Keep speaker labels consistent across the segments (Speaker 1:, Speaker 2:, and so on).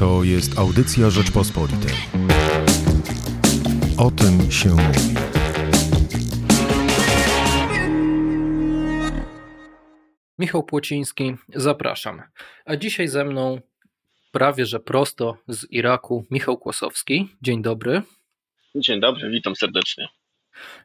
Speaker 1: To jest audycja Rzeczpospolitej. O tym się mówi.
Speaker 2: Michał Płociński, zapraszam. A dzisiaj ze mną prawie że prosto z Iraku Michał Kłosowski. Dzień dobry.
Speaker 3: Dzień dobry, witam serdecznie.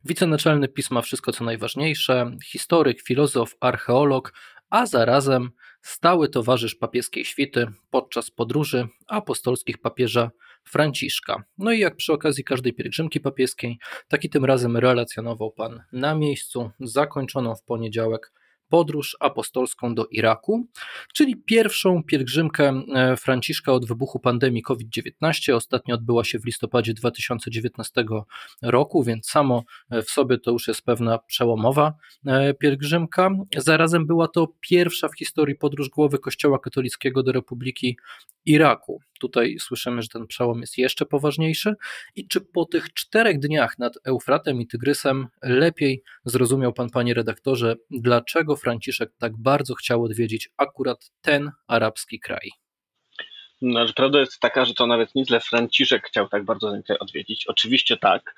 Speaker 2: Wicenaczelny pisma Wszystko co najważniejsze, historyk, filozof, archeolog, a zarazem stały towarzysz papieskiej świty podczas podróży apostolskich papieża Franciszka. No i jak przy okazji każdej pielgrzymki papieskiej, taki tym razem relacjonował Pan na miejscu, zakończoną w poniedziałek podróż apostolską do Iraku, czyli pierwszą pielgrzymkę e, Franciszka od wybuchu pandemii COVID-19. Ostatnio odbyła się w listopadzie 2019 roku, więc samo e, w sobie to już jest pewna przełomowa e, pielgrzymka. Zarazem była to pierwsza w historii podróż głowy Kościoła katolickiego do Republiki Iraku. Tutaj słyszymy, że ten przełom jest jeszcze poważniejszy. I czy po tych czterech dniach nad Eufratem i Tygrysem lepiej zrozumiał pan, panie redaktorze, dlaczego Franciszek tak bardzo chciał odwiedzić akurat ten arabski kraj?
Speaker 3: No, prawda jest taka, że to nawet nie tyle Franciszek chciał tak bardzo ten kraj odwiedzić. Oczywiście tak,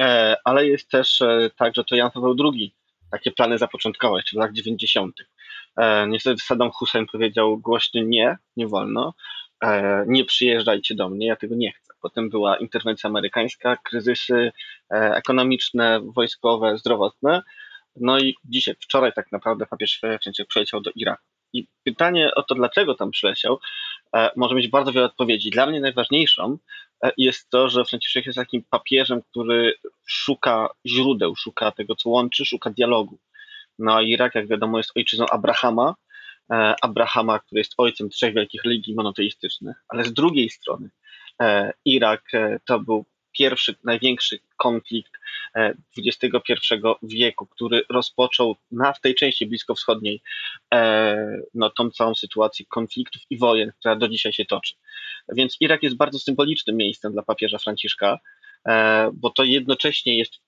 Speaker 3: e, ale jest też e, tak, że to Jan Paweł II takie plany zapoczątkował jeszcze w latach 90. E, niestety Saddam Hussein powiedział głośno nie, nie wolno. E, nie przyjeżdżajcie do mnie, ja tego nie chcę. Potem była interwencja amerykańska, kryzysy e, ekonomiczne, wojskowe, zdrowotne. No i dzisiaj, wczoraj tak naprawdę papież Franciszek przyleciał do Iraku. I pytanie o to, dlaczego tam przyleciał, e, może mieć bardzo wiele odpowiedzi. Dla mnie najważniejszą jest to, że Franciszek jest takim papieżem, który szuka źródeł, szuka tego, co łączy, szuka dialogu. No Irak, jak wiadomo, jest ojczyzną Abrahama, Abrahama, który jest ojcem trzech wielkich religii monoteistycznych, ale z drugiej strony e, Irak e, to był pierwszy, największy konflikt XXI wieku, który rozpoczął na w tej części bliskowschodniej no, tą całą sytuację konfliktów i wojen, która do dzisiaj się toczy. Więc Irak jest bardzo symbolicznym miejscem dla papieża Franciszka, bo to jednocześnie jest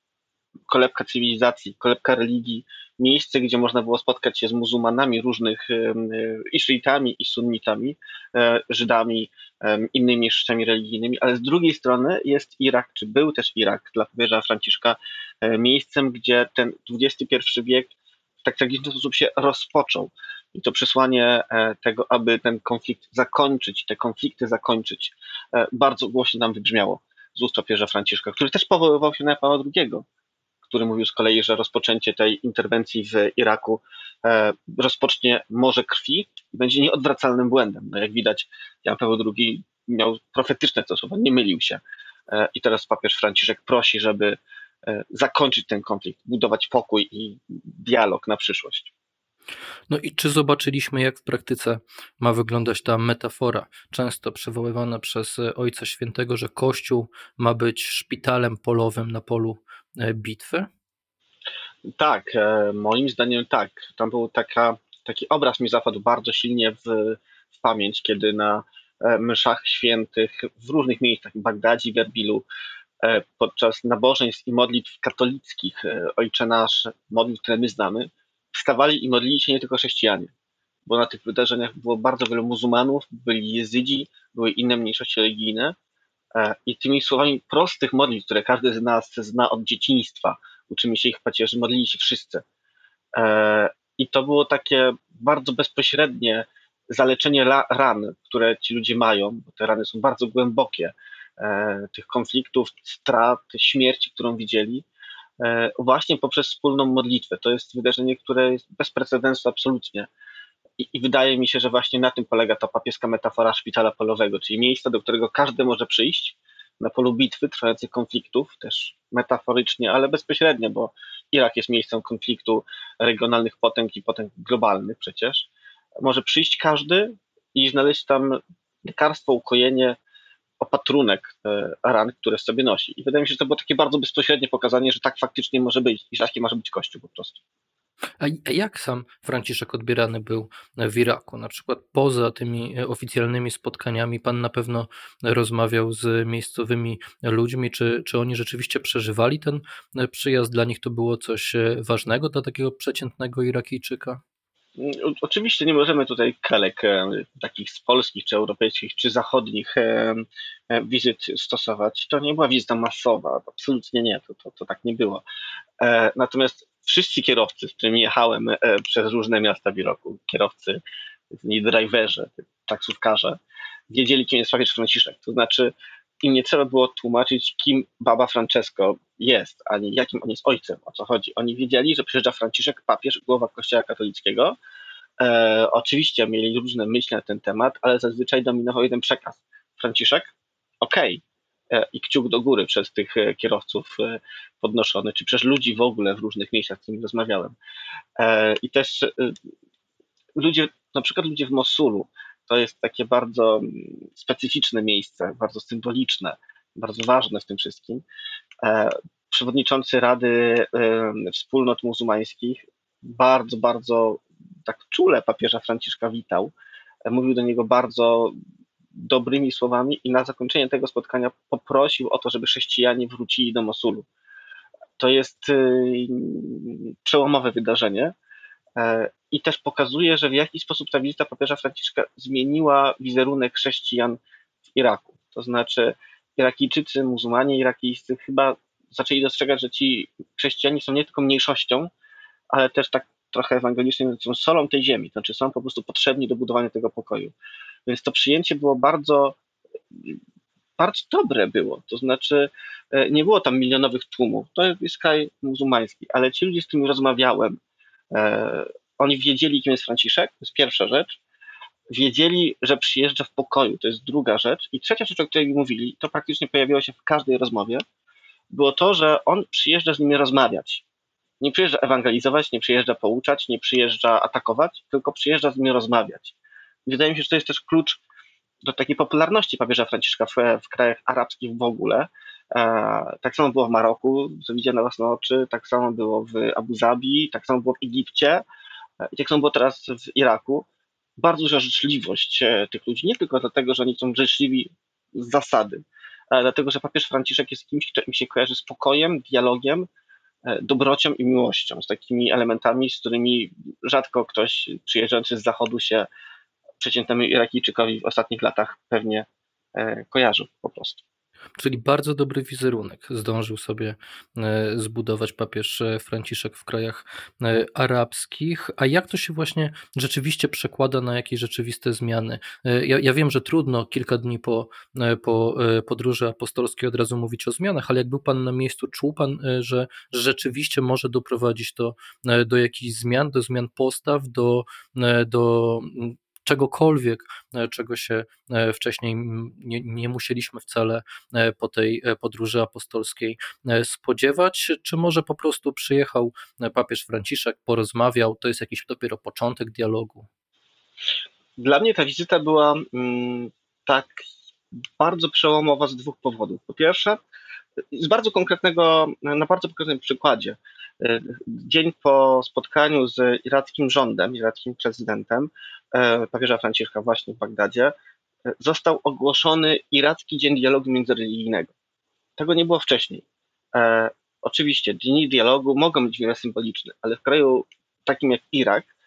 Speaker 3: kolebka cywilizacji, kolebka religii, miejsce, gdzie można było spotkać się z muzułmanami różnych, i szyitami, i sunnitami, e, Żydami, innymi mniejszościami religijnymi, ale z drugiej strony jest Irak, czy był też Irak dla papieża Franciszka e, miejscem, gdzie ten XXI wiek w tak tragiczny sposób się rozpoczął. I to przesłanie e, tego, aby ten konflikt zakończyć, te konflikty zakończyć, bardzo głośno nam wybrzmiało z ust papieża Franciszka, który też powoływał się na Pawła II który mówił z kolei, że rozpoczęcie tej interwencji w Iraku e, rozpocznie morze krwi i będzie nieodwracalnym błędem. No jak widać, Jan Paweł II miał profetyczne to słowa, nie mylił się. E, I teraz papież Franciszek prosi, żeby e, zakończyć ten konflikt, budować pokój i dialog na przyszłość.
Speaker 2: No i czy zobaczyliśmy, jak w praktyce ma wyglądać ta metafora, często przywoływana przez Ojca Świętego, że Kościół ma być szpitalem polowym na polu bitwy?
Speaker 3: Tak, e, moim zdaniem tak. Tam był taka, taki obraz mi zapadł bardzo silnie w, w pamięć, kiedy na e, mszach świętych w różnych miejscach, w Bagdadzie, w Erbilu, podczas nabożeństw i modlitw katolickich, Ojcze Nasz, modlitw, które my znamy, wstawali i modlili się nie tylko chrześcijanie, bo na tych wydarzeniach było bardzo wielu muzułmanów, byli jezydzi, były inne mniejszości religijne, E, I tymi słowami prostych modlitw, które każdy z nas zna od dzieciństwa, uczymy się ich pacierzy, modlili się wszyscy. E, I to było takie bardzo bezpośrednie zaleczenie ran, które ci ludzie mają, bo te rany są bardzo głębokie, e, tych konfliktów, strat, śmierci, którą widzieli, właśnie poprzez wspólną modlitwę. To jest wydarzenie, które jest bez precedensu absolutnie. I, I, wydaje mi się, że właśnie na tym polega ta papieska metafora szpitala polowego, czyli miejsca, do którego każdy może przyjść na polu bitwy, trwających konfliktów, też metaforycznie, ale bezpośrednio, bo Irak jest miejscem konfliktu regionalnych potęg i potęg globalnych przecież. Może przyjść każdy i znaleźć tam lekarstwo, ukojenie, opatrunek e, ran, które sobie nosi. I wydaje mi się, że to było takie bardzo bezpośrednie pokazanie, że tak faktycznie może być i że taki może być Kościół po prostu.
Speaker 2: A jak sam Franciszek odbierany był w Iraku? Na przykład poza tymi e, oficjalnymi spotkaniami, pan na pewno rozmawiał z miejscowymi ludźmi, czy, czy oni rzeczywiście przeżywali ten e, przyjazd? Dla nich to było coś e, ważnego dla takiego przeciętnego Irakijczyka?
Speaker 3: Oczywiście nie możemy tutaj kalek takich z polskich, czy europejskich, czy zachodnich wizyt stosować. To nie była wizyta masowa, absolutnie nie, to, to, to tak nie było. Natomiast wszyscy kierowcy, z którymi jechałem przez różne miasta w Iroku, kierowcy, driverzy, taksówkarze, wiedzieli, kim jest papież Franciszek. To znaczy, im nie trzeba było tłumaczyć, kim Baba Francesco jest, ani jakim on jest ojcem, o co chodzi. Oni wiedzieli, że przyjeżdża Franciszek, papież, głowa Kościoła katolickiego. E, oczywiście mieli różne myśli na ten temat, ale zazwyczaj dominował jeden przekaz. Franciszek? Okej. Okay. E, I kciuk do góry przez tych e, kierowców e, podnoszony, czy przez ludzi w ogóle w różnych miejscach, z którymi rozmawiałem. I też ludzie, na przykład ludzie w Mosulu, to jest takie bardzo mm, specyficzne miejsce, bardzo symboliczne, bardzo ważne w tym wszystkim. Przewodniczący Rady Wspólnot Muzułmańskich bardzo, bardzo tak czule papieża Franciszka witał. Mówił do niego bardzo dobrymi słowami i na zakończenie tego spotkania poprosił o to, żeby chrześcijanie wrócili do Mosulu. To jest y, przełomowe wydarzenie E, i też pokazuje, że w jaki sposób ta wizyta papieża Franciszka zmieniła wizerunek chrześcijan w Iraku. To znaczy, Irakijczycy, muzułmanie irakijscy chyba zaczęli dostrzegać, że ci chrześcijanie są nie tylko mniejszością, ale też tak trochę ewangelicznie są solą tej ziemi, to znaczy są po prostu potrzebni do budowania tego pokoju. Więc to przyjęcie było bardzo, bardzo dobre było. To znaczy, e, nie było tam milionowych tłumów. To jest kraj muzułmański, ale ci ludzie, z którymi rozmawiałem, E, oni wiedzieli, kim jest Franciszek, to jest pierwsza rzecz. Wiedzieli, że przyjeżdża w pokoju, to jest druga rzecz. I trzecia rzecz, o której mówili, to praktycznie pojawiło się w każdej rozmowie, było to, że on przyjeżdża z nimi rozmawiać. Nie przyjeżdża ewangelizować, nie przyjeżdża pouczać, nie przyjeżdża atakować, tylko przyjeżdża z nimi rozmawiać. Wydaje mi się, że to jest też klucz do takiej popularności papieża Franciszka w, w krajach arabskich w ogóle, E, tak samo było w Maroku, co widziałem na własne oczy, tak samo było w Abu Zabi, tak samo było w Egipcie e, i tak samo było teraz w Iraku. Bardzo duża życzliwość e, tych ludzi, nie tylko dlatego, że oni są życzliwi z zasady, ale dlatego, że papież Franciszek jest kimś, kto im się kojarzy z pokojem, dialogiem, dobrocią i miłością, z takimi elementami, z którymi rzadko ktoś przyjeżdżający z zachodu się przeciętnemu Irakijczykowi w ostatnich latach pewnie kojarzył po prostu.
Speaker 2: Czyli bardzo dobry wizerunek zdążył sobie e, zbudować papież e, Franciszek w krajach e, arabskich. A jak to się właśnie rzeczywiście przekłada na jakieś rzeczywiste zmiany? Ja, ja wiem, że trudno kilka dni po, po podróży apostolskiej od razu mówić o zmianach, ale jak był Pan na miejscu, czuł Pan, że rzeczywiście może doprowadzić to do jakichś zmian, do zmian postaw, do, do czegokolwiek, e, czego się e, wcześniej nie, nie musieliśmy wcale e, po tej podróży apostolskiej spodziewać, czy może po prostu przyjechał papież Franciszek, porozmawiał, to jest jakiś dopiero początek dialogu?
Speaker 3: Dla mnie ta wizyta była mm, tak bardzo przełomowa z dwóch powodów. Po pierwsze, z bardzo konkretnego, na bardzo konkretnym przykładzie. Dzień po spotkaniu z irackim rządem, irackim prezydentem, e, papieża Franciszka właśnie w Bagdadzie, e, został ogłoszony Iracki Dzień Dialogu Międzyreligijnego. Tego nie było wcześniej. E, oczywiście dni dialogu mogą być wiele symboliczne, ale w kraju takim jak Irak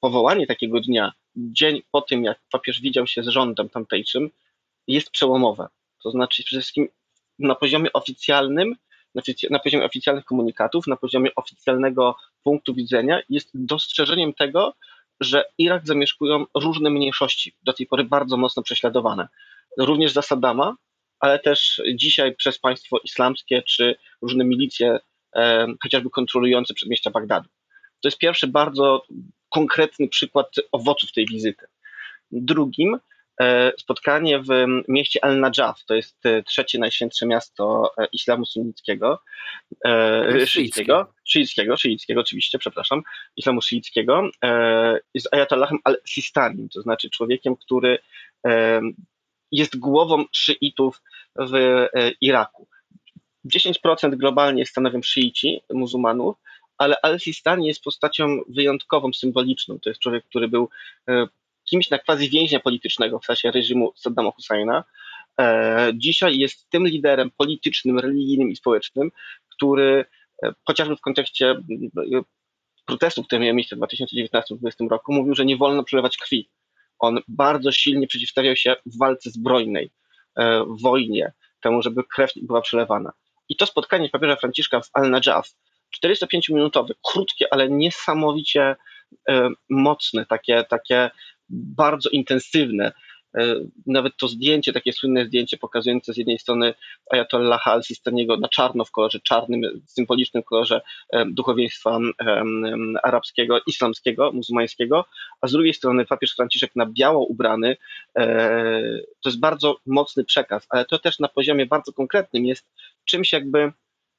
Speaker 3: powołanie takiego dnia, dzień po tym jak papież widział się z rządem tamtejszym, jest przełomowe. To znaczy przede wszystkim na poziomie oficjalnym, na poziomie oficjalnych komunikatów, na poziomie oficjalnego punktu widzenia jest dostrzeżeniem tego, że Irak zamieszkują różne mniejszości, do tej pory bardzo mocno prześladowane. Również za Saddama, ale też dzisiaj przez państwo islamskie czy różne milicje, e, chociażby kontrolujące przedmieścia Bagdadu. To jest pierwszy bardzo konkretny przykład owoców tej wizyty. Drugim spotkanie w mieście Al-Najaf, to jest e, trzecie najświętsze miasto e, islamu sunnickiego, szyickiego, szyickiego, szyickiego oczywiście, przepraszam, islamu szyickiego, jest Ayatollahem al-Sistanim, to znaczy człowiekiem, który jest głową szyitów w Iraku. 10% globalnie stanowią szyici, muzułmanów, ale al-Sistani jest postacią wyjątkową, symboliczną. To jest człowiek, który był kimś na quasi więźnia politycznego w czasie reżimu Saddama Husseina. E, dzisiaj jest tym liderem politycznym, religijnym i społecznym, który e, chociażby w kontekście protestów, które miały miejsce w 2019-2020 roku, mówił, że nie wolno przelewać krwi. On bardzo silnie przeciwstawiał się walce zbrojnej, e, wojnie, temu, żeby krew była przelewana. I to spotkanie papieża Franciszka w Al-Najaf, 45-minutowe, krótkie, ale niesamowicie e, mocne, takie, takie bardzo intensywne, E, nawet to zdjęcie, takie słynne zdjęcie pokazujące z jednej strony Ayatollaha al-Sistaniego na czarno w kolorze czarnym, symbolicznym kolorze e, duchowieństwa arabskiego, islamskiego, muzułmańskiego, a z drugiej strony papież Franciszek na biało ubrany. E, to jest bardzo mocny przekaz, ale to też na poziomie bardzo konkretnym jest czymś jakby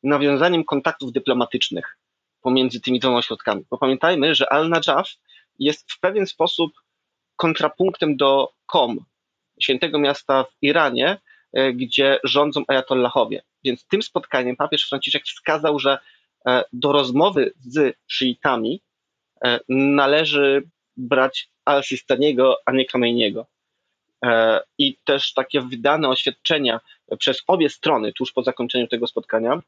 Speaker 3: nawiązaniem kontaktów dyplomatycznych pomiędzy tymi dwoma ośrodkami. Bo pamiętajmy, że Al-Najaf jest w pewien sposób kontrapunktem do Kom, świętego miasta w Iranie, e, gdzie rządzą ajatollahowie. Więc tym spotkaniem papież Franciszek wskazał, że e, do rozmowy z szyitami e, należy brać Al-Sistaniego, a nie Kamieniego. I też takie wydane oświadczenia przez obie strony tuż po zakończeniu tego spotkania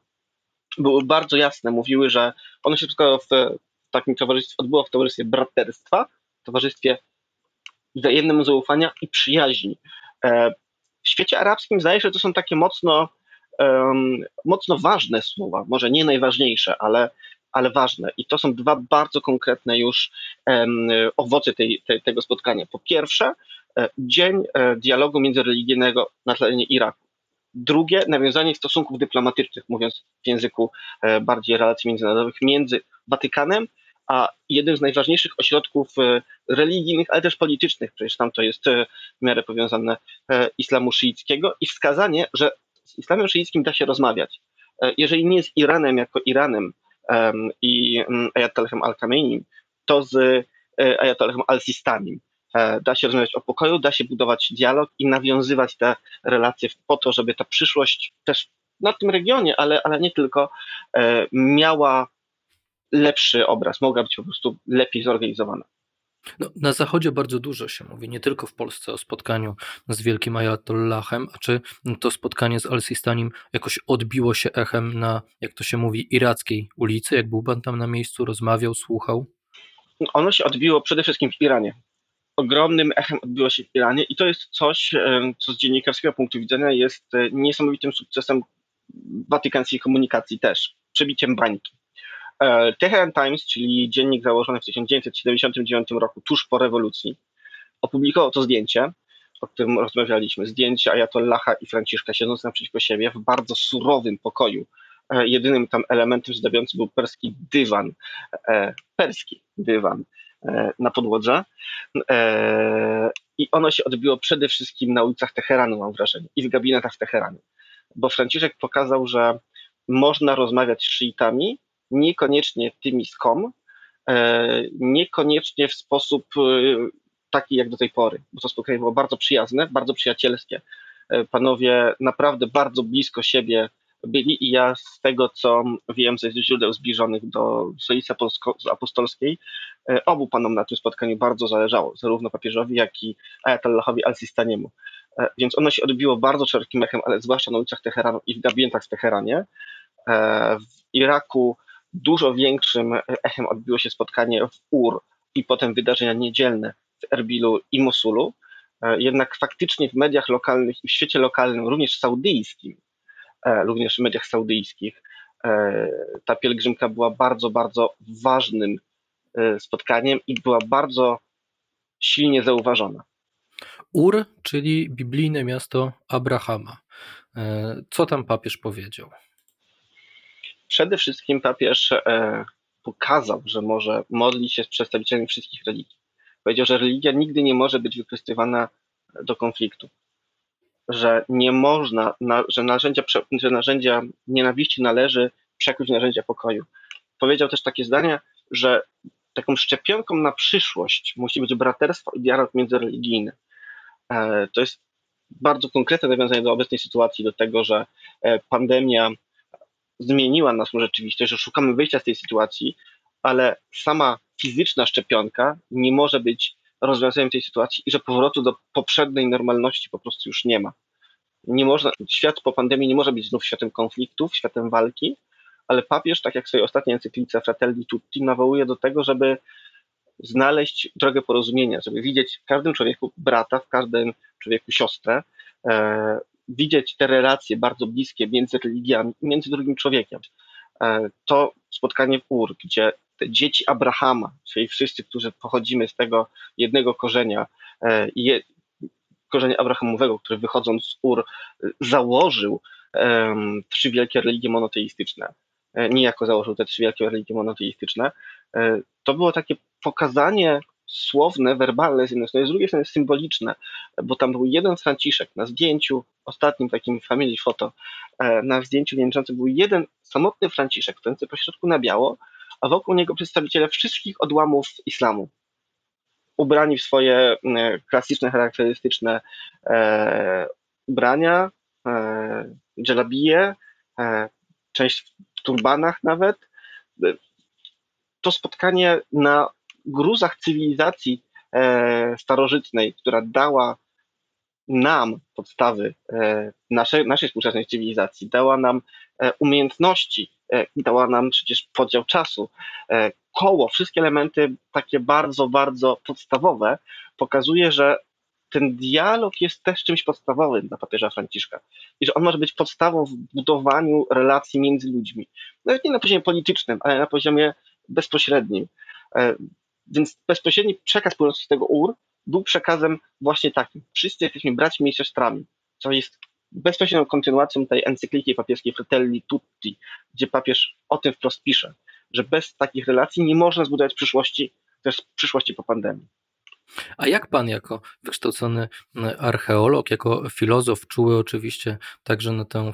Speaker 3: były bardzo jasne. Mówiły, że ono się wszystko w takim towarzystwie odbyło w towarzystwie braterstwa, w towarzystwie wzajemnemu zaufania i przyjaźni. E, w świecie arabskim zdaje się, że to są takie mocno, mocno ważne słowa, może nie najważniejsze, ale, ale ważne. I to są dwa bardzo konkretne już owoce tej, tej, tego spotkania. Po pierwsze, e, dzień e, dialogu międzyreligijnego na terenie Iraku. Drugie, nawiązanie stosunków dyplomatycznych, mówiąc w języku bardziej relacji międzynarodowych, między Watykanem a jednym z najważniejszych ośrodków e, religijnych, ale też politycznych, przecież tam to jest e, w miarę powiązane e, islamu szyickiego i wskazanie, że z islamem szyickim da się rozmawiać. Jeżeli nie z Iranem jako Iranem i mm, Ayatollahem al-Khamenei, to z Ayatollahem al-Sistanim. Da się rozmawiać o pokoju, da się budować dialog i nawiązywać te relacje po to, żeby ta przyszłość też na tym regionie, ale, ale nie tylko, miała lepszy obraz, mogła być po prostu lepiej zorganizowana.
Speaker 2: No, na Zachodzie bardzo dużo się mówi, nie tylko w Polsce, o spotkaniu z wielkim Ayatollahem. A czy to spotkanie z Al-Sistanim jakoś odbiło się echem na, jak to się mówi, irackiej ulicy? Jak był pan tam na miejscu, rozmawiał, słuchał?
Speaker 3: Ono się odbiło przede wszystkim w Iranie. Ogromnym echem odbiło się w Iranie i to jest coś, co z dziennikarskiego punktu widzenia jest e, niesamowitym sukcesem watykańskiej komunikacji też, przebiciem bańki. E, Teheran Times, czyli dziennik założony w 1979 roku, tuż po rewolucji, opublikował to zdjęcie, o którym rozmawialiśmy. Zdjęcie Ayatollaha i Franciszka siedząc naprzeciwko siebie w bardzo surowym pokoju. E, jedynym tam elementem zdawiającym był perski dywan, e, perski dywan na podłodze. I ono się odbiło przede wszystkim na ulicach Teheranu, mam wrażenie, i w gabinetach w Teheranie. Bo Franciszek pokazał, że można rozmawiać z szyitami, niekoniecznie tymi z kom, e, niekoniecznie w sposób e, taki jak do tej pory, bo to spotkanie było bardzo przyjazne, bardzo przyjacielskie. E, panowie naprawdę bardzo blisko siebie byli i ja z tego, co wiem ze źródeł zbliżonych do stolicy apostolskiej, obu panom na tym spotkaniu bardzo zależało, zarówno papieżowi, jak i Ayatollahowi al-Sistaniemu. Więc ono się odbiło bardzo szerokim echem, ale zwłaszcza na ulicach Teheranu i w gabinetach w Teheranie. W Iraku Dużo większym echem odbiło się spotkanie w Ur i potem wydarzenia niedzielne w Erbilu i Mosulu. E, jednak faktycznie w mediach lokalnych i w świecie lokalnym, również saudyjskim, e, również w mediach saudyjskich, e, ta pielgrzymka była bardzo, bardzo ważnym spotkaniem i była bardzo silnie zauważona.
Speaker 2: Ur, czyli biblijne miasto Abrahama. Co tam papież powiedział?
Speaker 3: Przede wszystkim papież e, pokazał, że może modlić się z przedstawicielami wszystkich religii. Powiedział, że religia nigdy nie może być wykorzystywana do konfliktu, że nie można, że narzędzia, że narzędzia nienawiści należy przekuć w narzędzia pokoju. Powiedział też takie zdania, że taką szczepionką na przyszłość musi być braterstwo i dialog międzyreligijny. E, to jest bardzo konkretne nawiązanie do obecnej sytuacji, do tego, że e, pandemia zmieniła naszą rzeczywistość, że szukamy wyjścia z tej sytuacji, ale sama fizyczna szczepionka nie może być rozwiązaniem tej sytuacji i że powrotu do poprzedniej normalności po prostu już nie ma. Nie można, świat po pandemii nie może być znów światem konfliktów, światem walki, ale papież, tak jak w swojej ostatniej encyklice Fratelli Tutti, nawołuje do tego, żeby znaleźć drogę porozumienia, żeby widzieć w każdym człowieku brata, w każdym człowieku siostrę, e, widzieć te relacje bardzo bliskie między religiami między drugim człowiekiem. E, to spotkanie w Ur, gdzie te dzieci Abrahama, czyli wszyscy, którzy pochodzimy z tego jednego korzenia, e, je, korzenia Abrahamowego, który wychodząc z Ur założył trzy wielkie religie monoteistyczne, e, niejako założył te trzy wielkie religie monoteistyczne, e, to było takie pokazanie słowne, werbalne z jednej strony, z drugiej strony symboliczne, bo tam był jeden Franciszek na zdjęciu, ostatnim takim family photo, e, na zdjęciu wieńczącym był jeden samotny Franciszek, stojący pośrodku na biało, a wokół niego przedstawiciele wszystkich odłamów islamu. Ubrani w swoje klasyczne, charakterystyczne e, ubrania, e, dżelabije, e, część w turbanach nawet. To spotkanie na gruzach cywilizacji e, starożytnej, która dała nam podstawy e, naszej, naszej współczesnej cywilizacji, dała nam umiejętności, dała nam przecież podział czasu, koło, wszystkie elementy takie bardzo, bardzo podstawowe, pokazuje, że ten dialog jest też czymś podstawowym dla papieża Franciszka i że on może być podstawą w budowaniu relacji między ludźmi. Nawet nie na poziomie politycznym, ale na poziomie bezpośrednim. Więc bezpośredni przekaz płynący z tego UR był przekazem właśnie takim. Wszyscy jesteśmy braćmi i siostrami, co jest bezpośrednią kontynuacją tej encykliki papieskiej Fratelli Tutti, gdzie papież o tym wprost pisze, że bez takich relacji nie można zbudować przyszłości, też przyszłości po pandemii.
Speaker 2: A jak pan jako wykształcony archeolog, jako filozof, czuły oczywiście także na tę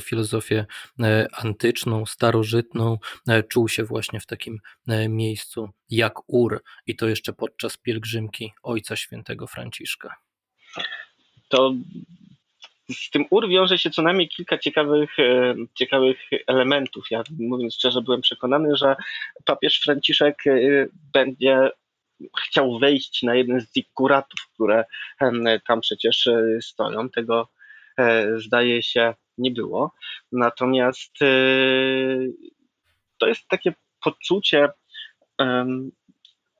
Speaker 2: filozofię e, antyczną, starożytną, e, czuł się właśnie w takim e, miejscu jak Ur i to jeszcze podczas pielgrzymki Ojca Świętego Franciszka?
Speaker 3: To z tym UR wiąże się co najmniej kilka ciekawych, ciekawych elementów. Ja mówiąc szczerze, byłem przekonany, że papież Franciszek będzie chciał wejść na jeden z zikuratów, które tam przecież e, stoją. Tego e, zdaje się nie było. Natomiast e, to jest takie poczucie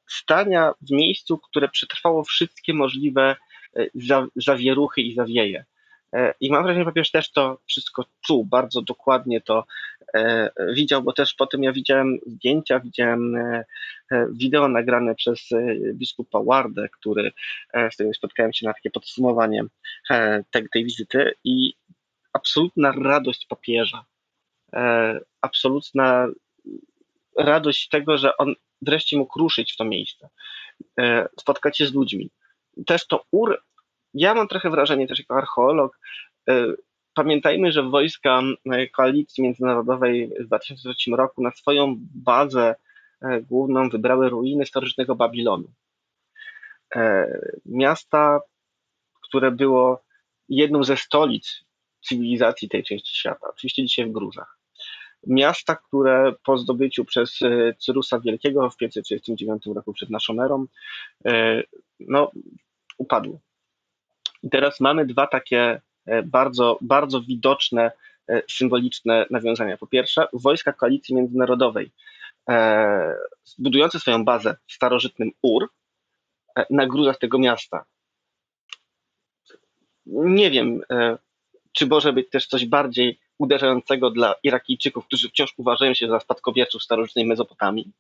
Speaker 3: stania w miejscu, które przetrwało wszystkie możliwe zawieruchy i zawieje. I mam wrażenie, że papież też to wszystko czuł, bardzo dokładnie to widział, bo też potem ja widziałem zdjęcia, widziałem e, wideo nagrane przez biskupa Wardę, który, z którym spotkałem się na takie podsumowanie tej, wizyty i absolutna radość papieża, absolutna radość tego, że on wreszcie mógł ruszyć w to miejsce, spotkać się z ludźmi. Też to ur ja mam trochę wrażenie też jako archeolog, e, pamiętajmy, że wojska e, koalicji międzynarodowej w 2003 roku na swoją bazę e, główną wybrały ruiny starożytnego Babilonu. Miasta, które było jedną ze stolic cywilizacji tej części świata, oczywiście dzisiaj w Gruzach. Miasta, które po zdobyciu przez Cyrusa Wielkiego w 539 roku przed naszą erą, no, upadły. I teraz mamy dwa takie e, bardzo, bardzo widoczne, e, symboliczne nawiązania. Po pierwsze, wojska koalicji międzynarodowej, e, budujące swoją bazę w starożytnym Ur, na gruzach tego miasta. Nie wiem, czy może być też coś bardziej uderzającego dla Irakijczyków, którzy wciąż uważają się za spadkobierców starożytnej Mezopotamii.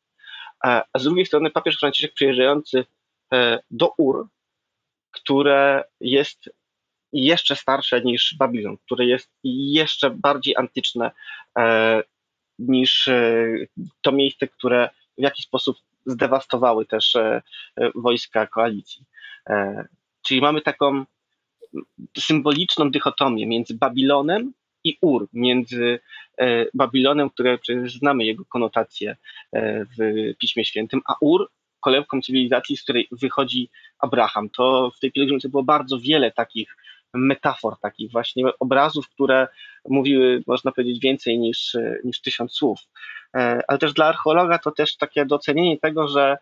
Speaker 3: A z drugiej strony papież Franciszek przyjeżdżający do Ur które jest jeszcze starsze niż Babilon, które jest jeszcze bardziej antyczne e, niż e, to miejsce, które w jakiś sposób zdewastowały też e, wojska koalicji. Czyli mamy taką symboliczną dychotomię między Babilonem i Ur, między Babilonem, które przecież znamy jego konotacje w Piśmie Świętym, a Ur, kolebką cywilizacji, z której wychodzi Abraham. To w tej pielgrzymce było bardzo wiele takich metafor, takich właśnie obrazów, które mówiły, można powiedzieć, więcej niż, niż tysiąc słów. E, ale też dla archeologa to też takie docenienie tego, że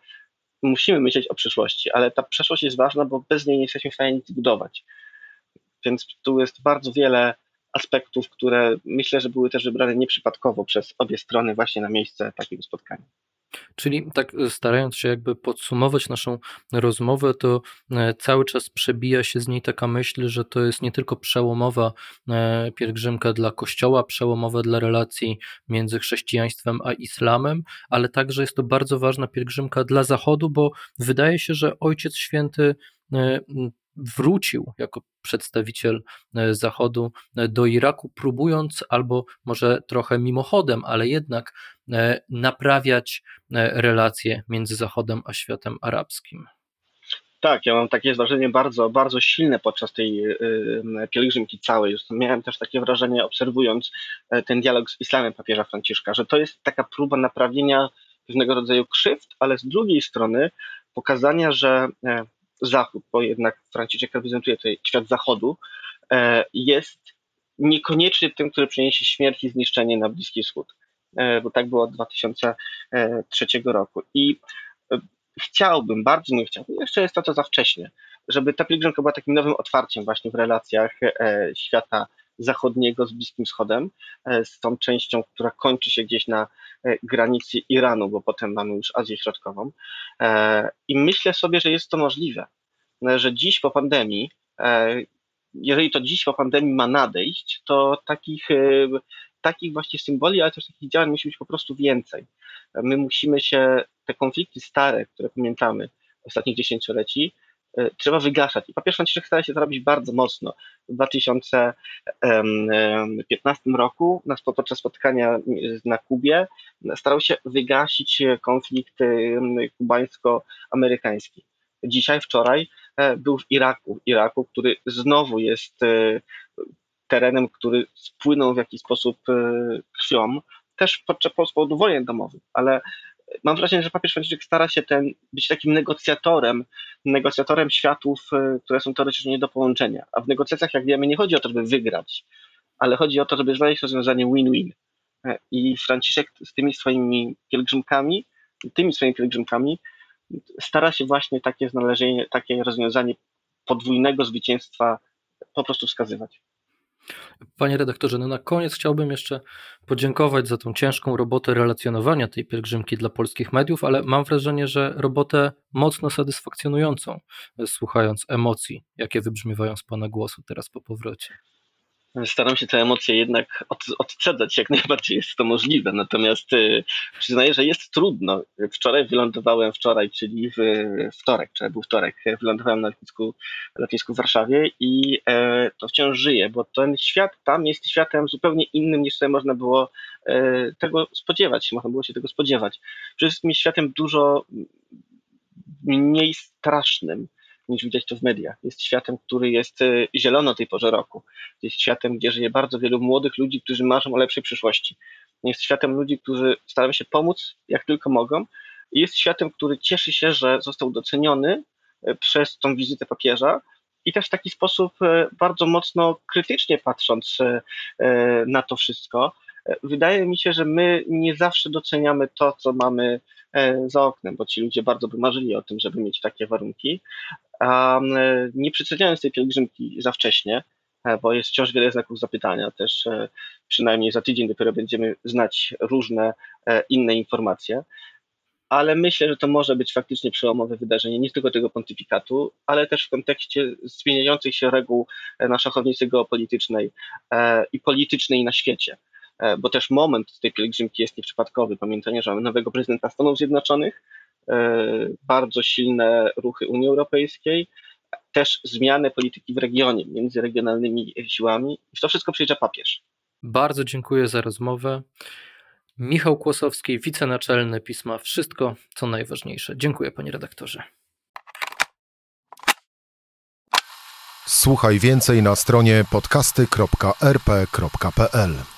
Speaker 3: musimy myśleć o przyszłości, ale ta przeszłość jest ważna, bo bez niej nie jesteśmy w stanie nic budować. Więc tu jest bardzo wiele aspektów, które myślę, że były też wybrane nieprzypadkowo przez obie strony właśnie na miejsce takiego spotkania.
Speaker 2: Czyli tak e, starając się jakby podsumować naszą rozmowę, to e, cały czas przebija się z niej taka myśl, że to jest nie tylko przełomowa e, pielgrzymka dla Kościoła, przełomowa dla relacji między chrześcijaństwem a islamem, ale także jest to bardzo ważna pielgrzymka dla Zachodu, bo wydaje się, że Ojciec Święty wrócił jako przedstawiciel e, Zachodu e, do Iraku, próbując albo może trochę mimochodem, ale jednak e, naprawiać relacje między Zachodem a światem arabskim.
Speaker 3: Tak, ja mam takie wrażenie bardzo, bardzo silne podczas tej pielgrzymki całej. Miałem też takie wrażenie, obserwując ten dialog z islamem papieża Franciszka, że to jest taka próba naprawienia pewnego rodzaju krzywd, ale z drugiej strony pokazania, że Zachód, bo jednak Franciszek reprezentuje tutaj świat Zachodu, e, jest niekoniecznie tym, który przyniesie śmierć i zniszczenie na Bliski Wschód, e, bo tak było od 2003 roku. I e, chciałbym, bardzo bym chciał, jeszcze jest to co za wcześnie, żeby ta pielgrzymka była takim nowym otwarciem właśnie w relacjach świata zachodniego z Bliskim Wschodem, z tą częścią, która kończy się gdzieś na granicy Iranu, bo potem mamy już Azję Środkową. I myślę sobie, że jest to możliwe, że dziś po pandemii, jeżeli to dziś po pandemii ma nadejść, to takich, takich właśnie symboli, ale też takich działań musi być po prostu więcej. My musimy się, te konflikty stare, które pamiętamy ostatnich dziesięcioleci, E, trzeba wygaszać. I papież Franciszek stara się to robić bardzo mocno. W 2015 roku podczas spotkania na Kubie starał się wygasić konflikt kubańsko-amerykański. Dzisiaj, wczoraj e, był w Iraku, Iraku, który znowu jest e, terenem, który spłynął w jakiś sposób krwią, też podczas powodu wojen domowych, ale mam wrażenie, że papież Franciszek stara się ten, być takim negocjatorem, negocjatorem światów, y, które są teoretycznie nie do połączenia. A w negocjacjach, jak wiemy, nie chodzi o to, żeby wygrać, ale chodzi o to, żeby znaleźć rozwiązanie win-win. E, I Franciszek z tymi swoimi pielgrzymkami, tymi swoimi pielgrzymkami stara się właśnie takie znalezienie, takie rozwiązanie podwójnego zwycięstwa po prostu wskazywać.
Speaker 2: Panie redaktorze, no na koniec chciałbym jeszcze podziękować za tą ciężką robotę relacjonowania tej pielgrzymki dla polskich mediów, ale mam wrażenie, że robotę mocno satysfakcjonującą, słuchając emocji, jakie wybrzmiewają z Pana głosu teraz po powrocie.
Speaker 3: Staram się te emocje jednak od, odcedzać, jak najbardziej jest to możliwe. Natomiast y, przyznaję, że jest trudno. Wczoraj wylądowałem, wczoraj, czyli w wtorek, czy był wtorek, wylądowałem na lotnisku, lotnisku w Warszawie i e, to wciąż żyje, bo ten świat tam jest światem zupełnie innym niż sobie można było e, tego spodziewać, można było się tego spodziewać. Przede wszystkim światem dużo mniej strasznym niż widać to w mediach. Jest światem, który jest e, zielono tej porze roku. Jest światem, gdzie żyje bardzo wielu młodych ludzi, którzy marzą o lepszej przyszłości. Jest światem ludzi, którzy starają się pomóc jak tylko mogą. Jest światem, który cieszy się, że został doceniony e, przez tą wizytę papieża i też w taki sposób e, bardzo mocno krytycznie patrząc na to wszystko. Wydaje mi się, że my nie zawsze doceniamy to, co mamy za oknem, bo ci ludzie bardzo by marzyli o tym, żeby mieć takie warunki, a nie przeceniając tej pielgrzymki za wcześnie, e, bo jest wciąż wiele znaków zapytania, też e, przynajmniej za tydzień dopiero będziemy znać różne e, inne informacje, ale myślę, że to może być faktycznie przełomowe wydarzenie, nie tylko tego pontyfikatu, ale też w kontekście zmieniających się reguł na szachownicy geopolitycznej i politycznej na świecie. Bo też moment tej pielgrzymki jest nieprzypadkowy. Pamiętanie, że mamy nowego prezydenta Stanów Zjednoczonych, E, bardzo silne ruchy Unii Europejskiej, też zmiany polityki w regionie między regionalnymi siłami. I w to wszystko przyjeżdża papież.
Speaker 2: Bardzo dziękuję za rozmowę. Michał Kłosowski, wicenaczelny pisma Wszystko, co najważniejsze. Dziękuję, panie redaktorze.
Speaker 1: Słuchaj więcej na stronie podcasty.rp.pl.